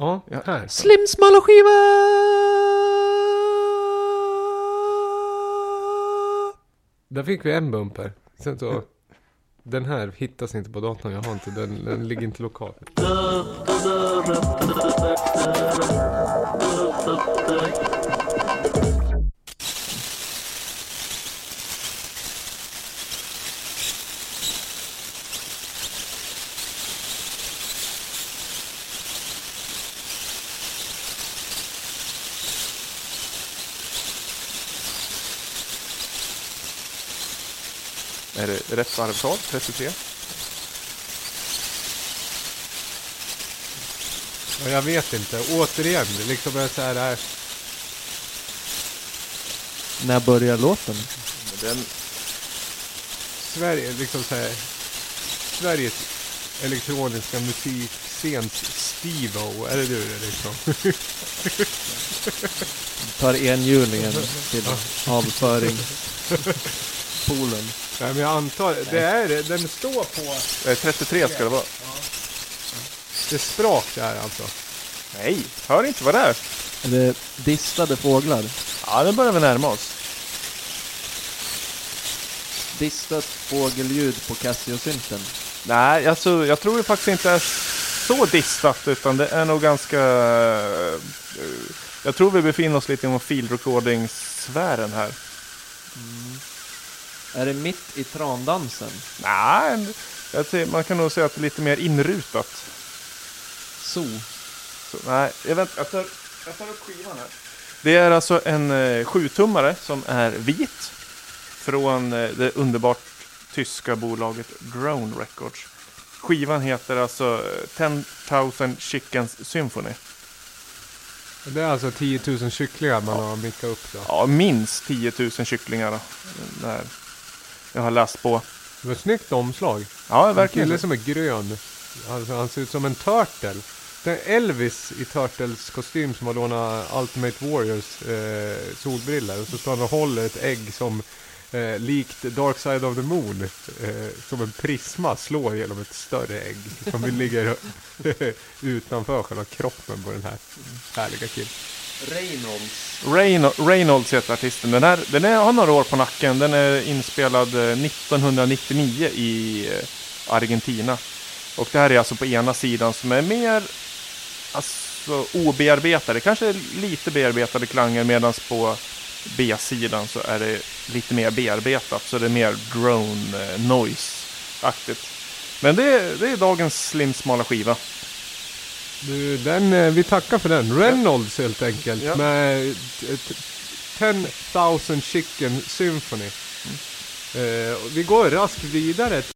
Ja, här. Slim smala skiva! Där fick vi en bumper. Sen så... Den här hittas inte på datorn, jag har inte den, den ligger inte lokalt. Är det rätt varvtal? 33? Ja, jag vet inte. Återigen, liksom är så här... När börjar låten? Den, Sverige, liksom så här... Sveriges elektroniska musikscens Steve-O. Är det du det liksom? Tar enhjulingen till avföringspoolen. Nej, men jag antar... Det är det. Den står på... eh, 33 ska det vara. Det är sprak där alltså. Nej, hör inte vad det är. Är det distade fåglar? Ja, nu börjar vi närma oss. Distat fågelljud på Casio-synten. Nej, alltså jag tror det faktiskt inte är så distat utan det är nog ganska... eh, jag tror vi befinner oss lite inom field recording-sfären här. Är det mitt i trandansen? Nej, jag ser, man kan nog säga att det är lite mer inrutat. So. Så, nej, jag, vänt, jag, tar, jag tar upp skivan här. Det är alltså en eh, sjutummare som är vit. Från eh, det underbart tyska bolaget Drone Records. Skivan heter alltså eh, 10,000 Chickens Symphony. Det är alltså 10 000 kycklingar man har mickat upp då. Ja, minst 10 000 kycklingar. Då, där. Jag har läst på. Det var ett snyggt omslag. Ja, En verkligen. kille som är grön. Alltså, han ser ut som en turtle. Det är Elvis i Turtles kostym som har lånat Ultimate Warriors eh, solbriller. Och så står han och håller ett ägg som eh, likt Dark Side of the Moon. Eh, som en prisma slår genom ett större ägg. Som ligger utanför själva kroppen på den här härliga killen. Reynolds. Reyn- Reynolds heter artisten. Den, här, den är, har några år på nacken. Den är inspelad eh, 1999 i eh, Argentina. Och det här är alltså på ena sidan som är mer alltså, obearbetade. Kanske lite bearbetade klanger medan på B-sidan så är det lite mer bearbetat. Så det är mer drone eh, noise-aktigt. Men det, är- det är dagens slim smala skiva. Du, den, eh, vi tackar för den. Reynolds helt enkelt. Ja. Med ett 10,000 Chicken Symphony. Eh, och vi går raskt vidare